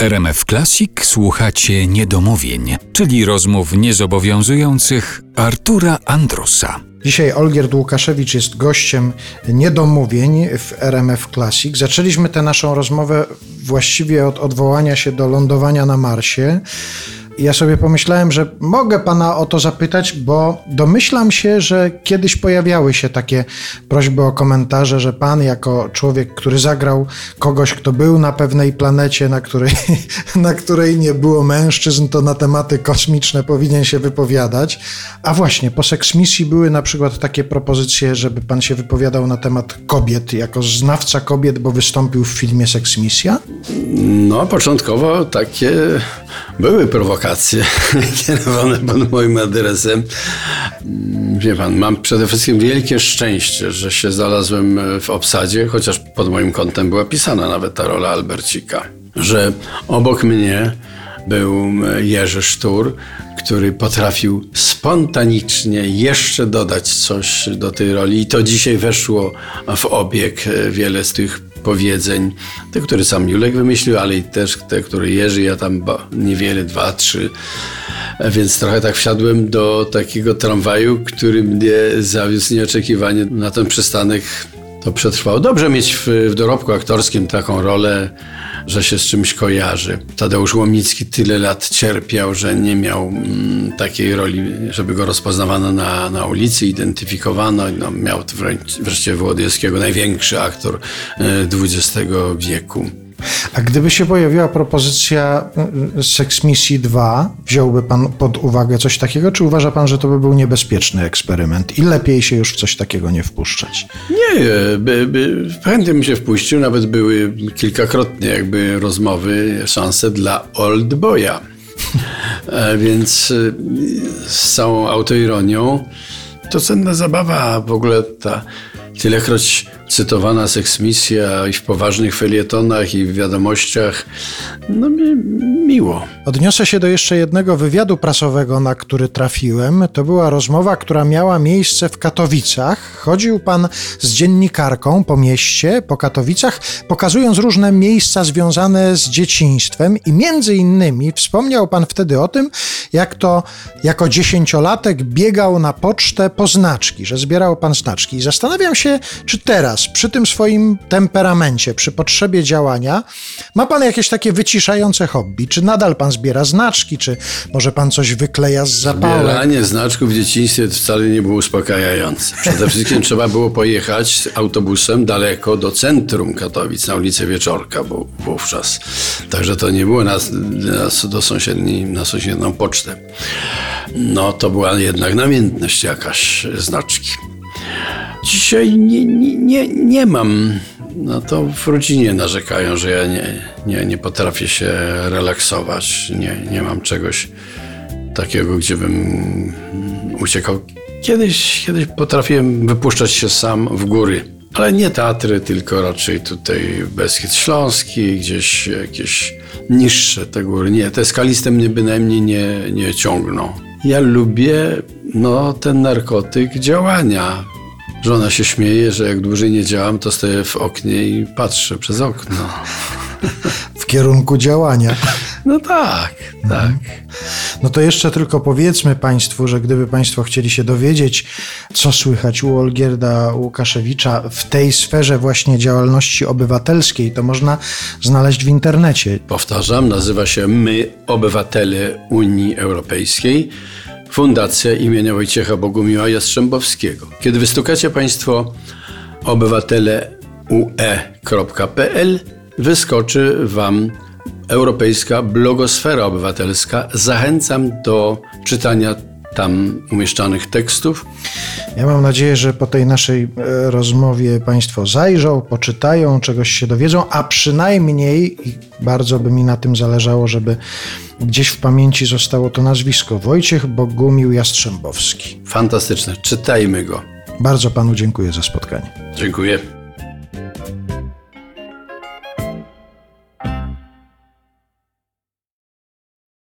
RMF Classic słuchacie niedomówień, czyli rozmów niezobowiązujących Artura Andrusa. Dzisiaj Olgierd Łukaszewicz jest gościem niedomówień w RMF Classic. Zaczęliśmy tę naszą rozmowę właściwie od odwołania się do lądowania na Marsie ja sobie pomyślałem, że mogę pana o to zapytać, bo domyślam się, że kiedyś pojawiały się takie prośby o komentarze, że pan jako człowiek, który zagrał kogoś, kto był na pewnej planecie, na której, na której nie było mężczyzn, to na tematy kosmiczne powinien się wypowiadać. A właśnie, po seksmisji były na przykład takie propozycje, żeby pan się wypowiadał na temat kobiet, jako znawca kobiet, bo wystąpił w filmie Seksmisja? No, początkowo takie były prowokacje aplikacje kierowane pod moim adresem. Wie pan, mam przede wszystkim wielkie szczęście, że się znalazłem w obsadzie, chociaż pod moim kątem była pisana nawet ta rola Albercika. Że obok mnie był Jerzy Sztur, który potrafił spontanicznie jeszcze dodać coś do tej roli i to dzisiaj weszło w obieg. Wiele z tych powiedzeń, te, które sam Julek wymyślił, ale i też te, które Jerzy, ja tam niewiele, dwa, trzy. Więc trochę tak wsiadłem do takiego tramwaju, który mnie zawiózł nieoczekiwanie na ten przystanek. To przetrwało. Dobrze mieć w, w dorobku aktorskim taką rolę że się z czymś kojarzy. Tadeusz Łomicki tyle lat cierpiał, że nie miał mm, takiej roli, żeby go rozpoznawano na, na ulicy, identyfikowano. No, miał wreszcie Włodyjskiego, największy aktor XX e, wieku. A gdyby się pojawiła propozycja y, Sex Missy 2, wziąłby pan pod uwagę coś takiego, czy uważa pan, że to by był niebezpieczny eksperyment i lepiej się już w coś takiego nie wpuszczać? Nie, by, by, chętnie bym się wpuścił, nawet były kilkakrotnie jakby rozmowy, szanse dla Old Boya. E, więc y, z całą autoironią to cenna zabawa w ogóle ta tylekroć cytowana seksmisja i w poważnych felietonach i w wiadomościach, no mi miło. Odniosę się do jeszcze jednego wywiadu prasowego, na który trafiłem. To była rozmowa, która miała miejsce w Katowicach. Chodził pan z dziennikarką po mieście, po Katowicach, pokazując różne miejsca związane z dzieciństwem i między innymi wspomniał pan wtedy o tym, jak to jako dziesięciolatek biegał na pocztę po znaczki, że zbierał pan znaczki. I zastanawiam się, czy teraz przy tym swoim temperamencie, przy potrzebie działania, ma pan jakieś takie wyciszające hobby? Czy nadal pan zbiera znaczki, czy może pan coś wykleja z zapałem? Zbieranie znaczków w dzieciństwie wcale nie było uspokajające. Przede wszystkim trzeba było pojechać autobusem daleko do centrum Katowic, na ulicę Wieczorka bo wówczas. Także to nie było na, na, do sąsiedni, na sąsiednią pocztę. No to była jednak namiętność jakaś znaczki. Dzisiaj nie, nie, nie, nie mam. No to w rodzinie narzekają, że ja nie, nie, nie potrafię się relaksować. Nie, nie mam czegoś takiego, gdzie bym uciekał. Kiedyś, kiedyś potrafiłem wypuszczać się sam w góry. Ale nie teatry, tylko raczej tutaj Beskid Śląski, gdzieś jakieś niższe te góry. Nie, te skaliste mnie bynajmniej nie, nie ciągną. Ja lubię no, ten narkotyk działania. Żona się śmieje, że jak dłużej nie działam, to stoję w oknie i patrzę przez okno. W kierunku działania. No tak, tak. No to jeszcze tylko powiedzmy Państwu, że gdyby Państwo chcieli się dowiedzieć, co słychać u Olgierda Łukaszewicza w tej sferze właśnie działalności obywatelskiej, to można znaleźć w internecie. Powtarzam, nazywa się My, Obywatele Unii Europejskiej. Fundacja imienia Wojciecha Bogumiła Jastrzębowskiego. Kiedy wystukacie Państwo obywatele ue.pl, wyskoczy Wam Europejska Blogosfera Obywatelska. Zachęcam do czytania tam umieszczanych tekstów. Ja mam nadzieję, że po tej naszej e, rozmowie Państwo zajrzą, poczytają, czegoś się dowiedzą, a przynajmniej, i bardzo by mi na tym zależało, żeby gdzieś w pamięci zostało to nazwisko Wojciech Bogumił Jastrzębowski. Fantastyczne, czytajmy go. Bardzo Panu dziękuję za spotkanie. Dziękuję.